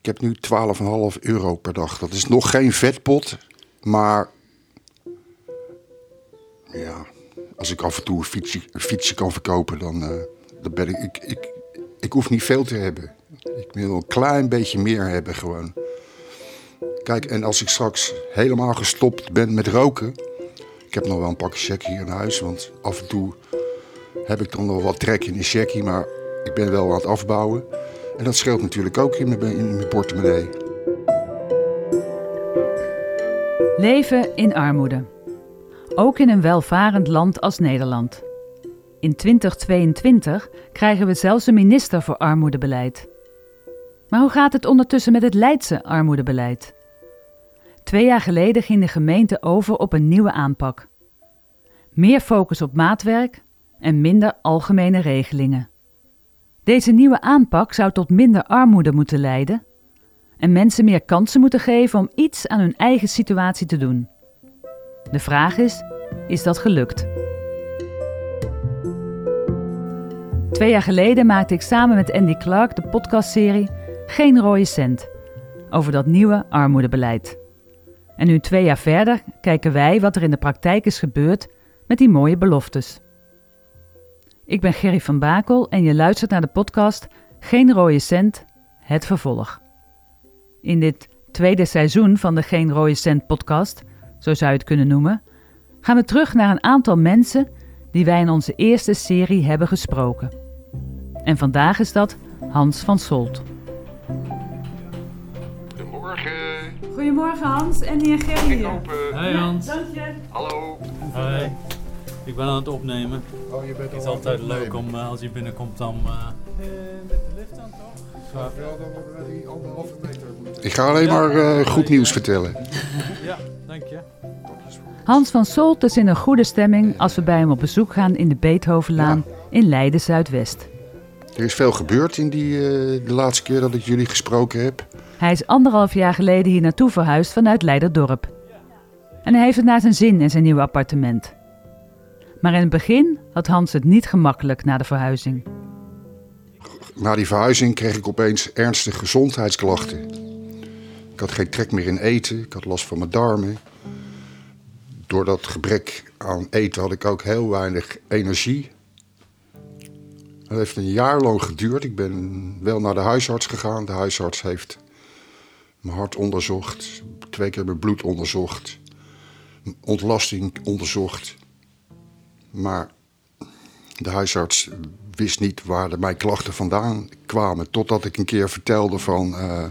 Ik heb nu 12,5 euro per dag. Dat is nog geen vetpot, maar ja, als ik af en toe een fietsje, een kan verkopen, dan, eh, dan ben ik, ik, ik. Ik hoef niet veel te hebben. Ik wil een klein beetje meer hebben gewoon. Kijk, en als ik straks helemaal gestopt ben met roken. Ik heb nog wel een pakje check hier in huis, want af en toe heb ik dan nog wat trek in de checkie, maar ik ben wel aan het afbouwen. En dat scheelt natuurlijk ook in mijn, portemonnee. Leven in armoede. Ook in een welvarend land als Nederland. In 2022 krijgen we zelfs een minister voor armoedebeleid. Maar hoe gaat het ondertussen met het Leidse armoedebeleid? Twee jaar geleden ging de gemeente over op een nieuwe aanpak. Meer focus op maatwerk en minder algemene regelingen. Deze nieuwe aanpak zou tot minder armoede moeten leiden en mensen meer kansen moeten geven om iets aan hun eigen situatie te doen. De vraag is: is dat gelukt? Twee jaar geleden maakte ik samen met Andy Clark de podcastserie Geen rode cent over dat nieuwe armoedebeleid. En nu twee jaar verder kijken wij wat er in de praktijk is gebeurd met die mooie beloftes. Ik ben Gerry van Bakel en je luistert naar de podcast Geen rode cent, het vervolg. In dit tweede seizoen van de Geen rode cent podcast, zo zou je het kunnen noemen, gaan we terug naar een aantal mensen die wij in onze eerste serie hebben gesproken. En vandaag is dat Hans van Solt. Goedemorgen. Goedemorgen Hans en heer Gerry. Hey Hans. Dank je. Hallo. Hoi. Ik ben aan het opnemen. Oh, je bent Het is altijd leuk om eh, als je binnenkomt dan eh, met de lift aan toch? Ik ga alleen maar eh, goed nieuws vertellen. Ja, dank je. Hans van Solt is in een goede stemming als we bij hem op bezoek gaan in de Beethovenlaan in Leiden Zuidwest. Er is veel gebeurd in die, eh, de laatste keer dat ik jullie gesproken heb. Hij is anderhalf jaar geleden hier naartoe verhuisd vanuit Leiderdorp. En hij heeft het naar zijn zin in zijn nieuwe appartement. Maar in het begin had Hans het niet gemakkelijk na de verhuizing. Na die verhuizing kreeg ik opeens ernstige gezondheidsklachten. Ik had geen trek meer in eten, ik had last van mijn darmen. Door dat gebrek aan eten had ik ook heel weinig energie. Dat heeft een jaar lang geduurd. Ik ben wel naar de huisarts gegaan. De huisarts heeft mijn hart onderzocht, twee keer mijn bloed onderzocht, ontlasting onderzocht. Maar de huisarts wist niet waar de, mijn klachten vandaan kwamen. Totdat ik een keer vertelde van, eh,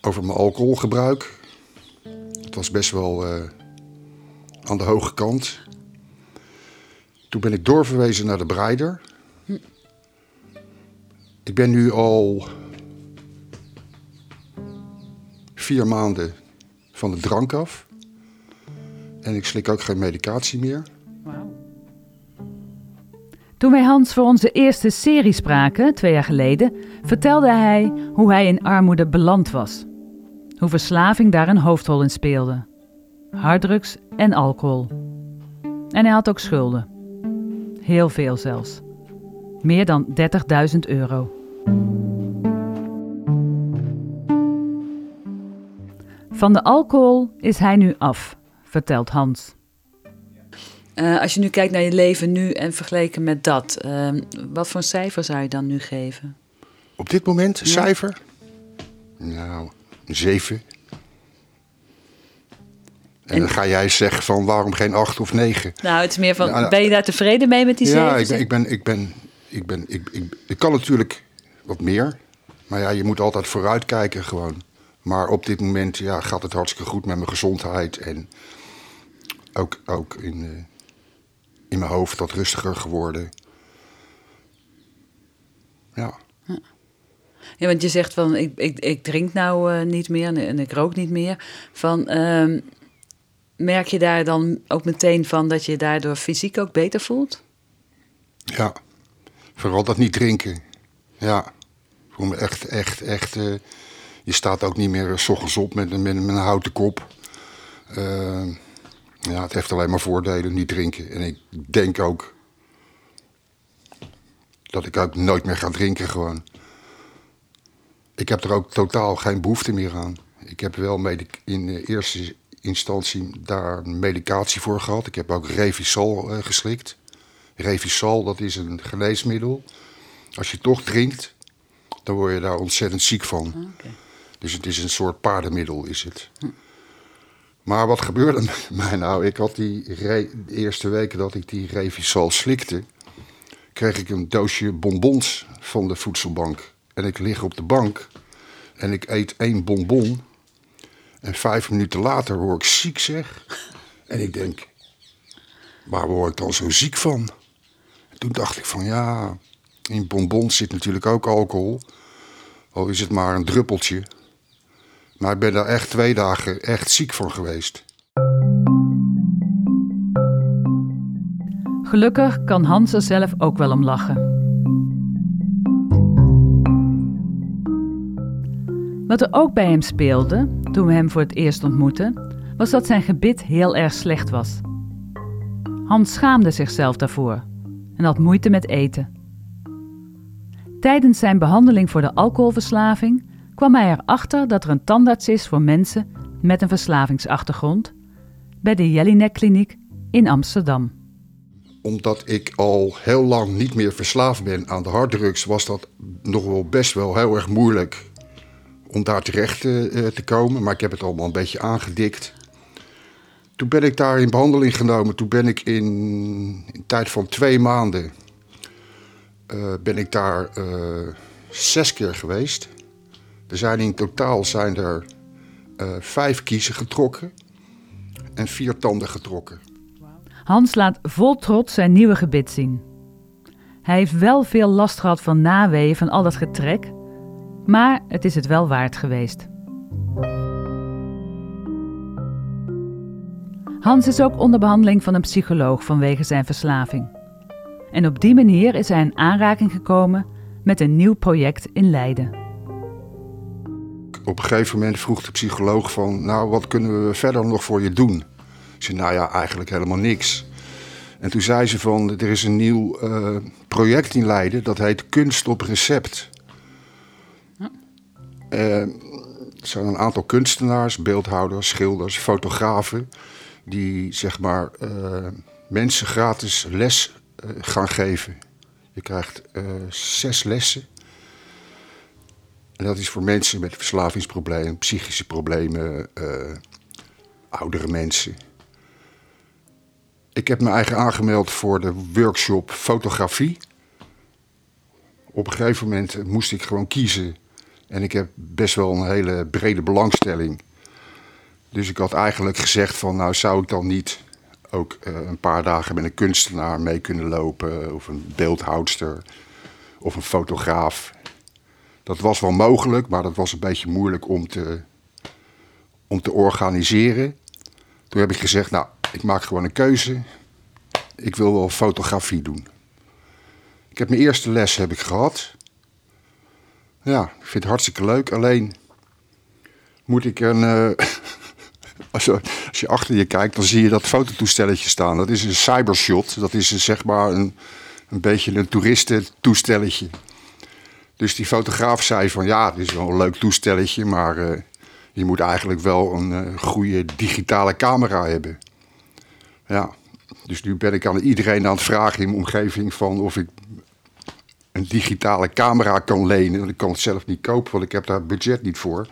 over mijn alcoholgebruik. Het was best wel eh, aan de hoge kant. Toen ben ik doorverwezen naar de breider. Ik ben nu al vier maanden van de drank af. En ik slik ook geen medicatie meer. Toen wij Hans voor onze eerste serie spraken, twee jaar geleden, vertelde hij hoe hij in armoede beland was. Hoe verslaving daar een hoofdrol in speelde. Harddrugs en alcohol. En hij had ook schulden. Heel veel zelfs. Meer dan 30.000 euro. Van de alcohol is hij nu af, vertelt Hans. Eh, als je nu kijkt naar je leven nu en vergeleken met dat, eh, wat voor een cijfer zou je dan nu geven? Op dit moment, cijfer? Nou, een zeven. En, En- dan ga jij zeggen van waarom geen acht of negen? Nou, het is meer van, Ja, nou- ben je daar tevreden mee met die Ja, cijfers? ik ben, ik ben, ik ben, ik ben, ik, ik, ik kan natuurlijk wat meer. Maar ja, je moet altijd vooruitkijken gewoon. Maar op dit moment ja, gaat het hartstikke goed met mijn gezondheid. En ook, ook in, eh, in mijn hoofd wat rustiger geworden. Ja. Ja, want je zegt van, ik, ik, ik drink nou eh, niet meer en, en ik rook niet meer. Van, ehm, merk je daar dan ook meteen van dat je daardoor fysiek ook beter voelt? Ja, vooral dat niet drinken. Ja, ik voel me echt, echt, echt. eh, je staat ook niet meer eh, s ochtends op met, met, een- met een houten kop. Ja, het heeft alleen maar voordelen, niet drinken. En ik denk ook dat ik ook nooit meer ga drinken gewoon. ik heb er ook totaal geen behoefte meer aan. Ik heb wel in eh, eerste instantie daar medicatie voor gehad. Ik heb ook Revisol eh, geslikt. Revisol, dat is een geneesmiddel. Als je toch drinkt, dan word je daar ontzettend ziek van. Oké. Dus het is een soort paardenmiddel, is het. Maar wat gebeurde met mij nou? Ik had die eerste weken dat ik die Revisol slikte, kreeg ik een doosje bonbons van de voedselbank. En ik lig op de bank en ik eet één bonbon. En vijf minuten later word ik ziek, zeg. En ik denk, waar word ik dan zo ziek van? En toen dacht ik van ja, in bonbons zit natuurlijk ook alcohol. Al is het maar een druppeltje. Maar ik ben daar echt twee dagen echt ziek van geweest. Gelukkig kan Hans er zelf ook wel om lachen. Wat er ook bij hem speelde, toen we hem voor het eerst ontmoetten, was dat zijn gebit heel erg slecht was. Hans schaamde zichzelf daarvoor en had moeite met eten. Tijdens zijn behandeling voor de alcoholverslaving kwam hij erachter dat er een tandarts is voor mensen met een verslavingsachtergrond bij de Jelinek Kliniek in Amsterdam. Omdat ik al heel lang niet meer verslaafd ben aan de harddrugs, was dat nog wel best wel heel erg moeilijk om daar terecht eh, te komen. Maar ik heb het allemaal een beetje aangedikt. Toen ben ik daar in behandeling genomen. Toen ben ik in, in een tijd van twee maanden eh, ben ik daar eh, zes keer geweest. Er zijn in totaal zijn er eh, vijf kiezen getrokken en vier tanden getrokken. Hans laat vol trots zijn nieuwe gebit zien. Hij heeft wel veel last gehad van naweeën van al dat getrek, maar het is het wel waard geweest. Hans is ook onder behandeling van een psycholoog vanwege zijn verslaving. En op die manier is hij in aanraking gekomen met een nieuw project in Leiden. Op een gegeven moment vroeg de psycholoog van... nou, wat kunnen we verder nog voor je doen? Ik zei, nou ja, eigenlijk helemaal niks. En toen zei ze van, er is een nieuw eh, project in Leiden... dat heet Kunst op Recept. Eh, er zijn een aantal kunstenaars, beeldhouders, schilders, fotografen... die zeg maar eh, mensen gratis les gaan geven. Je krijgt zes lessen... En dat is voor mensen met verslavingsproblemen, psychische problemen, eh, oudere mensen. Ik heb me eigen aangemeld voor de workshop fotografie. Op een gegeven moment moest ik gewoon kiezen. En ik heb best wel een hele brede belangstelling. Dus ik had eigenlijk gezegd van, nou zou ik dan niet ook eh, een paar dagen met een kunstenaar mee kunnen lopen, of een beeldhoudster, of een fotograaf. Dat was wel mogelijk, maar dat was een beetje moeilijk om te, om te organiseren. Toen heb ik gezegd, nou, ik maak gewoon een keuze. Ik wil wel fotografie doen. Ik heb mijn eerste les heb ik gehad. Ja, ik vind het hartstikke leuk. Alleen moet ik een... eh, als, je, achter je kijkt, dan zie je dat fototoestelletje staan. Dat is een cybershot. Dat is een, zeg maar een, een beetje een toeristentoestelletje. Dus die fotograaf zei van ja, dit is wel een leuk toestelletje, maar eh, je moet eigenlijk wel een eh, goede digitale camera hebben. Ja, dus nu ben ik aan iedereen aan het vragen in mijn omgeving van of ik een digitale camera kan lenen. Want ik kan het zelf niet kopen, want ik heb daar budget niet voor.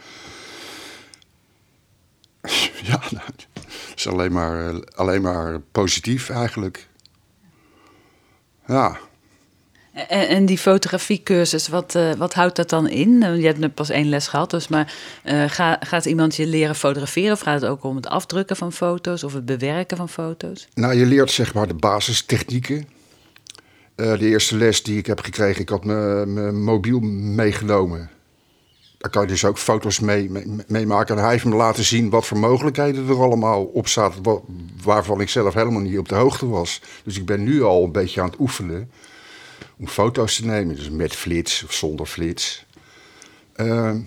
Ja, nou, het is alleen maar, eh, alleen maar positief eigenlijk. Ja. En, en die fotografiecursus, wat, eh, wat houdt dat dan in? Eh, Je hebt nu pas één les gehad, dus maar eh, ga- gaat iemand je leren fotograferen? Of gaat het ook om het afdrukken van foto's of het bewerken van foto's? Nou, je leert zeg maar de basistechnieken. Eh, de eerste les die ik heb gekregen, ik had mijn mobiel meegenomen. Daar kan je dus ook foto's mee, mee, maken. En hij heeft me laten zien wat voor mogelijkheden er allemaal op zaten. wa- Waarvan ik zelf helemaal niet op de hoogte was. Dus ik ben nu al een beetje aan het oefenen om foto's te nemen. Dus met flits of zonder flits. Ehm,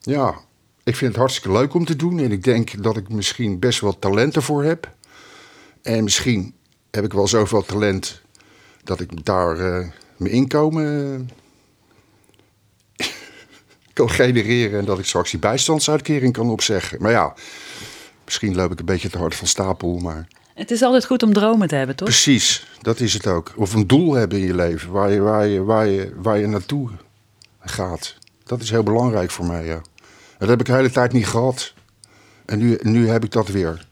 ja, ik vind het hartstikke leuk om te doen. En ik denk dat ik misschien best wel talent ervoor heb. En misschien heb ik wel zoveel talent dat ik daar eh, mijn inkomen. eh, kan genereren en dat ik straks die bijstandsuitkering kan opzeggen. Maar ja, misschien loop ik een beetje te hard van stapel, maar... Het is altijd goed om dromen te hebben, toch? Precies, dat is het ook. Of een doel hebben in je leven, waar je, waar je, waar je, waar je naartoe gaat. Dat is heel belangrijk voor mij, ja. Dat heb ik de hele tijd niet gehad. En nu, nu heb ik dat weer.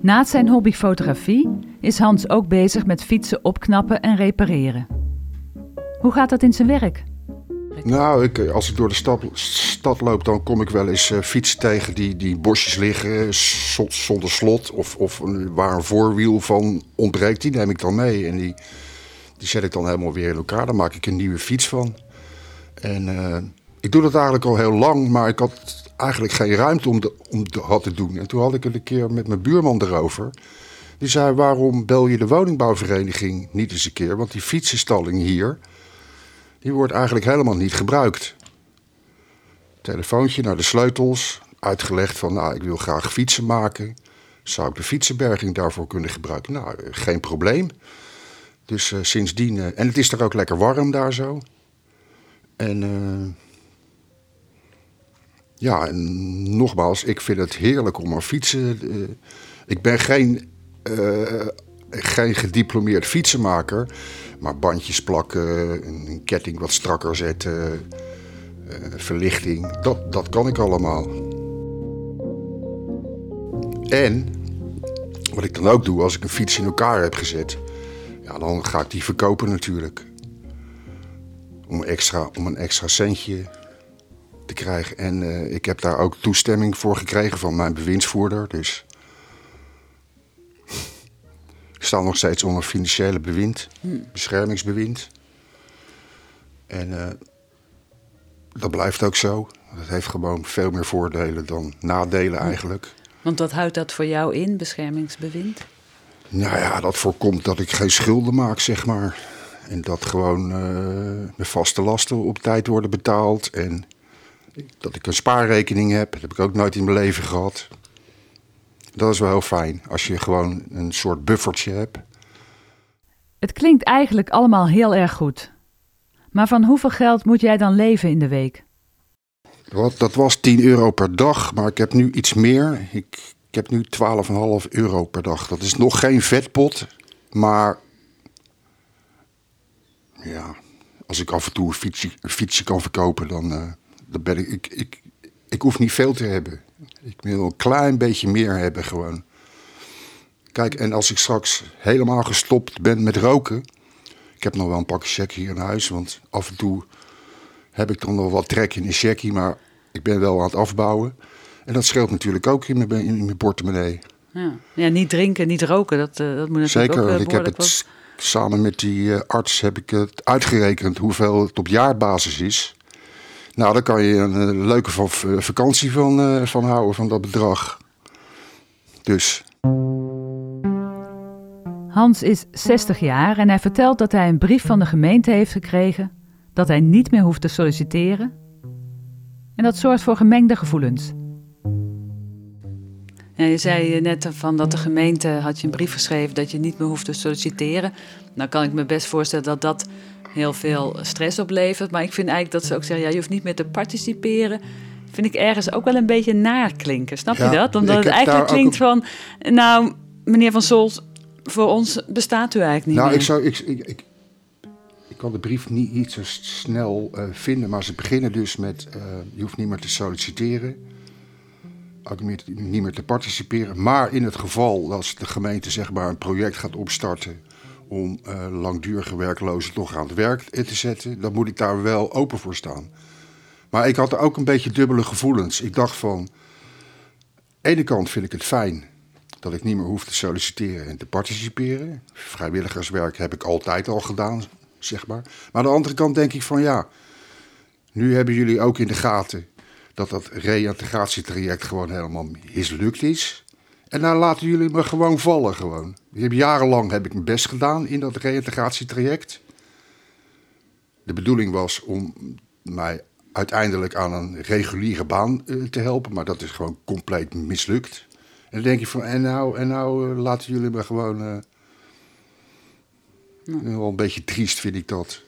Naast zijn hobby fotografie is Hans ook bezig met fietsen opknappen en repareren. Hoe gaat dat in zijn werk? Nou, ik, eh, als ik door de stad, loop, dan kom ik wel eens uh, fietsen tegen die, die bosjes liggen zonder slot. Of, of waar een voorwiel van ontbreekt, die neem ik dan mee. En die, die zet ik dan helemaal weer in elkaar. Dan maak ik een nieuwe fiets van. En uh, ik doe dat eigenlijk al heel lang, maar ik had eigenlijk geen ruimte om, de, om dat te doen. En toen had ik het een keer met mijn buurman erover. Die zei, waarom bel je de woningbouwvereniging niet eens een keer? Want die fietsenstalling hier, die wordt eigenlijk helemaal niet gebruikt. Telefoontje naar de sleutels, uitgelegd van, nou, ik wil graag fietsen maken. Zou ik de fietsenberging daarvoor kunnen gebruiken? Nou, geen probleem. Dus uh, sindsdien, uh, en het is er ook lekker warm daar zo. En... Ja, en nogmaals, ik vind het heerlijk om aan fietsen. Ik ben geen, geen gediplomeerd fietsenmaker. Maar bandjes plakken, een ketting wat strakker zetten, uh, verlichting, dat, dat kan ik allemaal. En wat ik dan ook doe als ik een fiets in elkaar heb gezet, ja, dan ga ik die verkopen natuurlijk. Om, extra, om een extra centje te krijgen. En uh, ik heb daar ook toestemming voor gekregen van mijn bewindsvoerder. Dus ik sta nog steeds onder financiële bewind, beschermingsbewind. En uh, dat blijft ook zo. Dat heeft gewoon veel meer voordelen dan nadelen eigenlijk. Want wat houdt dat voor jou in, beschermingsbewind? Nou ja, dat voorkomt dat ik geen schulden maak, zeg maar. En dat gewoon uh, mijn vaste lasten op tijd worden betaald. En dat ik een spaarrekening heb. Dat heb ik ook nooit in mijn leven gehad. Dat is wel heel fijn als je gewoon een soort buffertje hebt. Het klinkt eigenlijk allemaal heel erg goed. Maar van hoeveel geld moet jij dan leven in de week? Wat, dat was 10 euro per dag, maar ik heb nu iets meer. Ik, ik heb nu 12,5 euro per dag. Dat is nog geen vetpot, maar ja, als ik af en toe een fietsje, een fietsje kan verkopen, dan, uh, dan ben ik, ik, ik, ik hoef niet veel te hebben. Ik wil een klein beetje meer hebben gewoon. Kijk, en als ik straks helemaal gestopt ben met roken... Ik heb nog wel een pakje check hier in huis, want af en toe heb ik dan nog wat trek in een checkie, maar ik ben wel aan het afbouwen. En dat scheelt natuurlijk ook in mijn, in mijn portemonnee. Ja. ja, niet drinken, niet roken, dat, uh, dat moet natuurlijk Zeker, ook uh, ik heb het samen met die uh, arts heb ik het uitgerekend hoeveel het op jaarbasis is. Nou, daar kan je een leuke vakantie van, van houden, van dat bedrag. Dus. Hans is 60 jaar en hij vertelt dat hij een brief van de gemeente heeft gekregen dat hij niet meer hoeft te solliciteren. En dat zorgt voor gemengde gevoelens. Ja, je zei net van dat de gemeente had je een brief geschreven dat je niet meer hoeft te solliciteren. Nou kan ik me best voorstellen dat dat heel veel stress oplevert. Maar ik vind eigenlijk dat ze ook zeggen, ja, je hoeft niet meer te participeren. Vind ik ergens ook wel een beetje naar klinken. Snap Ja, je dat? Omdat het eigenlijk ook klinkt van, nou, meneer Van Solt, voor ons bestaat u eigenlijk niet Nou, meer. ik, zou, ik, ik, ik, ik kan de brief niet, niet zo snel eh, vinden, maar ze beginnen dus met: eh, je hoeft niet meer te solliciteren, ook niet meer, niet meer te participeren. Maar in het geval dat de gemeente zeg maar, een project gaat opstarten om eh, langdurige werklozen toch aan het werk te zetten, dan moet ik daar wel open voor staan. Maar ik had ook een beetje dubbele gevoelens. Ik dacht van, aan de ene kant vind ik het fijn dat ik niet meer hoef te solliciteren en te participeren. Vrijwilligerswerk heb ik altijd al gedaan, zeg maar. Maar aan de andere kant denk ik van ja, nu hebben jullie ook in de gaten dat dat reïntegratietraject gewoon helemaal mislukt is. En dan laten jullie me gewoon vallen gewoon. Ik heb jarenlang heb ik mijn best gedaan in dat reïntegratietraject. De bedoeling was om mij uiteindelijk aan een reguliere baan uh, te helpen, maar dat is gewoon compleet mislukt. En dan denk je van, en nou, en nou eh, laten jullie me gewoon... eh, Wel een beetje triest vind ik dat.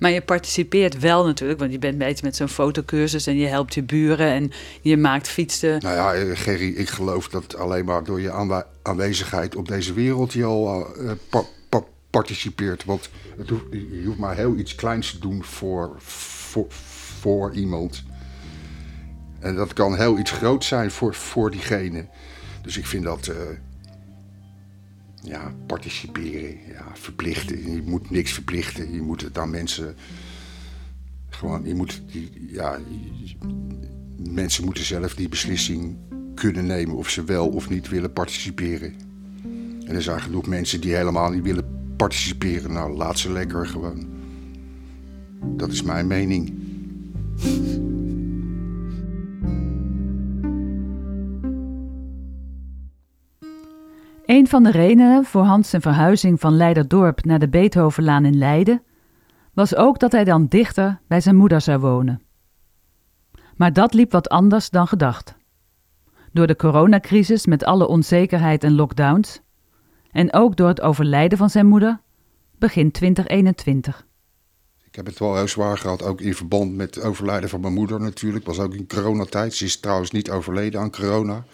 Maar je participeert wel natuurlijk, want je bent bezig met zo'n fotocursus en je helpt je buren en je maakt fietsen. Nou ja, eh, Gerry, ik geloof dat alleen maar door je aanwezigheid op deze wereld je al eh, pa- pa- participeert. Want het hoeft, je hoeft maar heel iets kleins te doen voor, voor, voor iemand. En dat kan heel iets groots zijn voor, voor diegene. Dus ik vind dat. eh, ja, participeren, ja, verplichten. Je moet niks verplichten. Je moet het aan mensen. Gewoon, je moet. Ja, mensen moeten zelf die beslissing kunnen nemen of ze wel of niet willen participeren. En er zijn genoeg mensen die helemaal niet willen participeren. Nou, laat ze lekker gewoon. Dat is mijn mening. Een van de redenen voor Hans zijn verhuizing van Leiderdorp naar de Beethovenlaan in Leiden was ook dat hij dan dichter bij zijn moeder zou wonen. Maar dat liep wat anders dan gedacht. Door de coronacrisis met alle onzekerheid en lockdowns en ook door het overlijden van zijn moeder begin 2021. Ik heb het wel heel zwaar gehad, ook in verband met het overlijden van mijn moeder natuurlijk. was ook in coronatijd. Ze is trouwens niet overleden aan corona.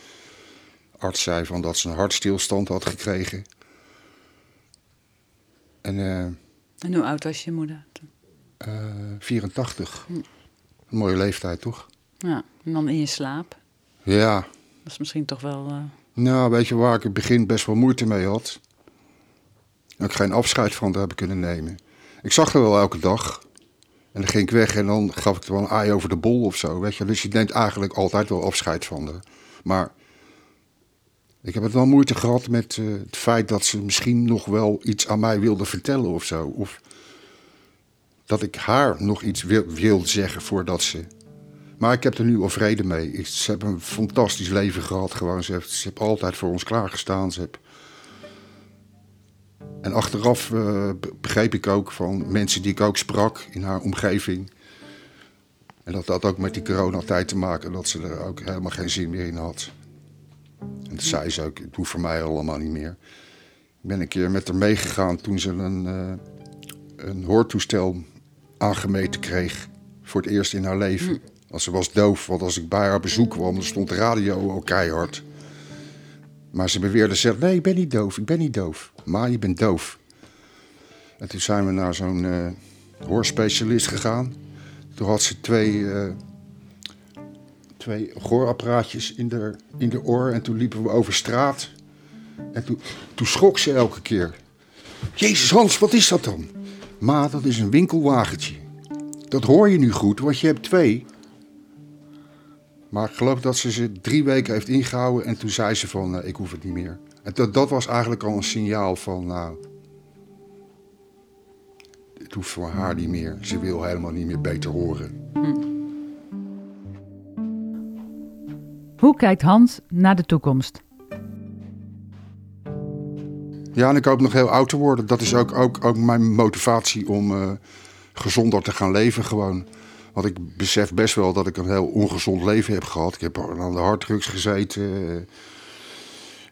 Arts zei van dat ze een hartstilstand had gekregen. En eh, En hoe oud was je moeder? toen? eh, 84. Een mooie leeftijd, toch? Ja, en dan in je slaap. Ja, Dat is misschien toch wel... eh, nou weet je waar ik in het begin best wel moeite mee had? Dat ik geen afscheid van haar heb kunnen nemen. Ik zag haar wel elke dag. En dan ging ik weg en dan gaf ik er wel een aai over de bol of zo. Weet je? Dus je neemt eigenlijk altijd wel afscheid van haar. Maar ik heb het wel moeite gehad met eh, het feit dat ze misschien nog wel iets aan mij wilde vertellen of zo. Of dat ik haar nog iets wil, wilde zeggen voordat ze. Maar ik heb er nu al vrede mee. Ik, ze hebben een fantastisch leven gehad. Gewoon. Ze, heeft, ze altijd voor ons klaargestaan. Ze. En achteraf eh, be- begreep ik ook van mensen die ik ook sprak in haar omgeving. En dat had ook met die coronatijd te maken, dat ze er ook helemaal geen zin meer in had. En dat zei ze ook, het hoeft voor mij allemaal niet meer. Ik ben een keer met haar meegegaan toen ze een, eh, een hoortoestel aangemeten kreeg. Voor het eerst in haar leven. Want ze was doof, want als ik bij haar bezoek kwam, dan stond de radio al keihard. Maar ze beweerde zelf, nee, ik ben niet doof, ik ben niet doof. Maar je bent doof. En toen zijn we naar zo'n eh, hoorspecialist gegaan. Toen had ze twee, eh, twee hoorapparaatjes in de, in de oor. En toen liepen we over straat. En toen, toen schrok ze elke keer. Jezus Hans, wat is dat dan? Ma, dat is een winkelwagentje. Dat hoor je nu goed, want je hebt twee. Maar ik geloof dat ze ze drie weken heeft ingehouden en toen zei ze van, eh, ik hoef het niet meer. En dat, dat was eigenlijk al een signaal van, nou, het hoeft voor haar niet meer. Ze wil helemaal niet meer beter horen. Hoe kijkt Hans naar de toekomst? Ja, en ik hoop nog heel oud te worden. Dat is ook, ook, ook mijn motivatie om eh, gezonder te gaan leven gewoon. Want ik besef best wel dat ik een heel ongezond leven heb gehad. Ik heb aan de harddrugs gezeten.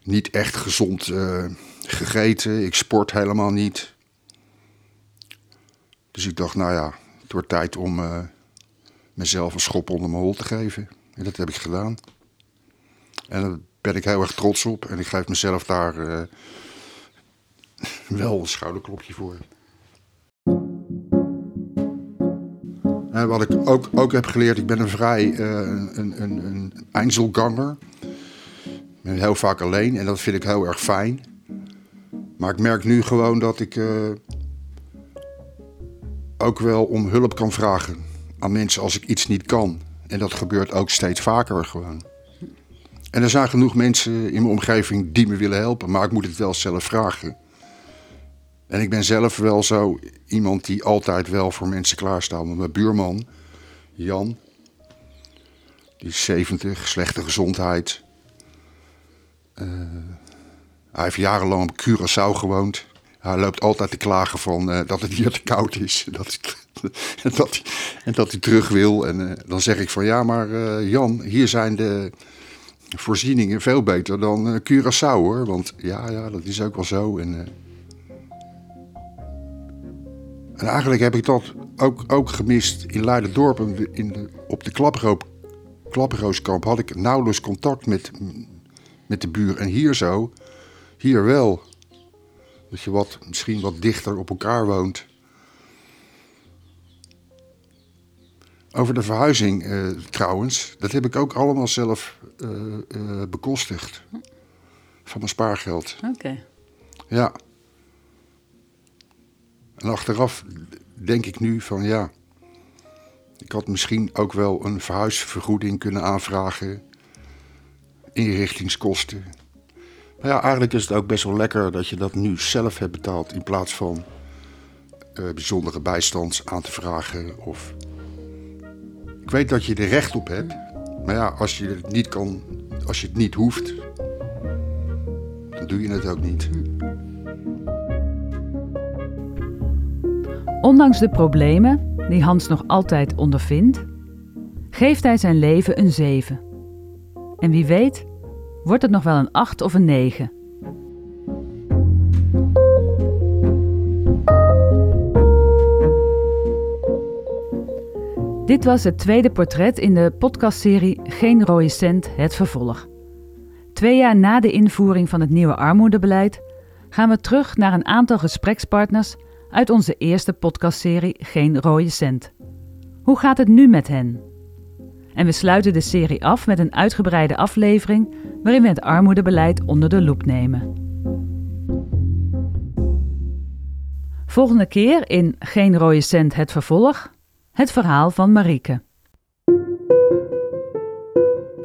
niet echt gezond eh, gegeten. Ik sport helemaal niet. Dus ik dacht, nou ja, het wordt tijd om eh, mezelf een schop onder mijn hol te geven. En dat heb ik gedaan. En daar ben ik heel erg trots op. En ik geef mezelf daar... eh, wel een schouderklopje voor. En wat ik ook, ook heb geleerd, ik ben een vrij eh, een, een, een. Ik ben heel vaak alleen en dat vind ik heel erg fijn. Maar ik merk nu gewoon dat ik eh, ook wel om hulp kan vragen aan mensen als ik iets niet kan. En dat gebeurt ook steeds vaker gewoon. En er zijn genoeg mensen in mijn omgeving die me willen helpen, maar ik moet het wel zelf vragen. En ik ben zelf wel zo iemand die altijd wel voor mensen klaarstaat. Want mijn buurman, Jan, die is 70, slechte gezondheid. Eh, hij heeft jarenlang op Curaçao gewoond. Hij loopt altijd te klagen van eh, dat het hier te koud is. Dat en, dat hij, en dat hij terug wil. En eh, dan zeg ik van ja, maar Jan, hier zijn de, voorzieningen veel beter dan uh, Curaçao hoor. Want ja, ja, dat is ook wel zo. En, uh... en eigenlijk heb ik dat ook, ook gemist in Leiderdorp. In de, op de Klaproop, Klaprooskamp had ik nauwelijks contact met, met de buur. En hier zo, hier wel. Dat je wat, misschien wat dichter op elkaar woont. Over de verhuizing uh, trouwens, dat heb ik ook allemaal zelf uh, uh, bekostigd. Van mijn spaargeld. Oké. Okay. Ja. En achteraf denk ik nu van ja, ik had misschien ook wel een verhuisvergoeding kunnen aanvragen. Inrichtingskosten. Maar ja, eigenlijk is het ook best wel lekker dat je dat nu zelf hebt betaald in plaats van bijzondere bijstand aan te vragen of weet dat je er recht op hebt. Maar ja, als je het niet kan, als je het niet hoeft, dan doe je het ook niet. Ondanks de problemen die Hans nog altijd ondervindt, geeft hij zijn leven een 7. En wie weet, wordt het nog wel een 8 of een 9. Dit was het tweede portret in de podcastserie Geen rode cent, het vervolg. Twee jaar na de invoering van het nieuwe armoedebeleid gaan we terug naar een aantal gesprekspartners uit onze eerste podcastserie Geen rode cent. Hoe gaat het nu met hen? En we sluiten de serie af met een uitgebreide aflevering waarin we het armoedebeleid onder de loep nemen. Volgende keer in Geen rode cent, het vervolg het verhaal van Marieke.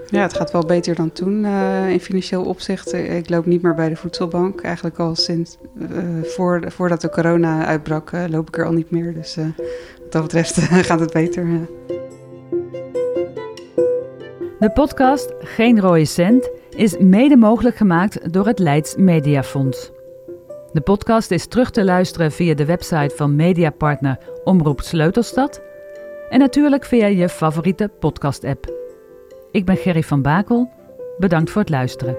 Ja, het gaat wel beter dan toen uh, in financieel opzicht. Ik loop niet meer bij de voedselbank. Eigenlijk al sinds uh, voor, voordat de corona uitbrak, uh, loop ik er al niet meer. Dus wat dat betreft gaat het beter. De podcast Geen rode cent is mede mogelijk gemaakt door het Leids Mediafonds. De podcast is terug te luisteren via de website van mediapartner Omroep Sleutelstad en natuurlijk via je favoriete podcast-app. Ik ben Gerry van Bakel. Bedankt voor het luisteren.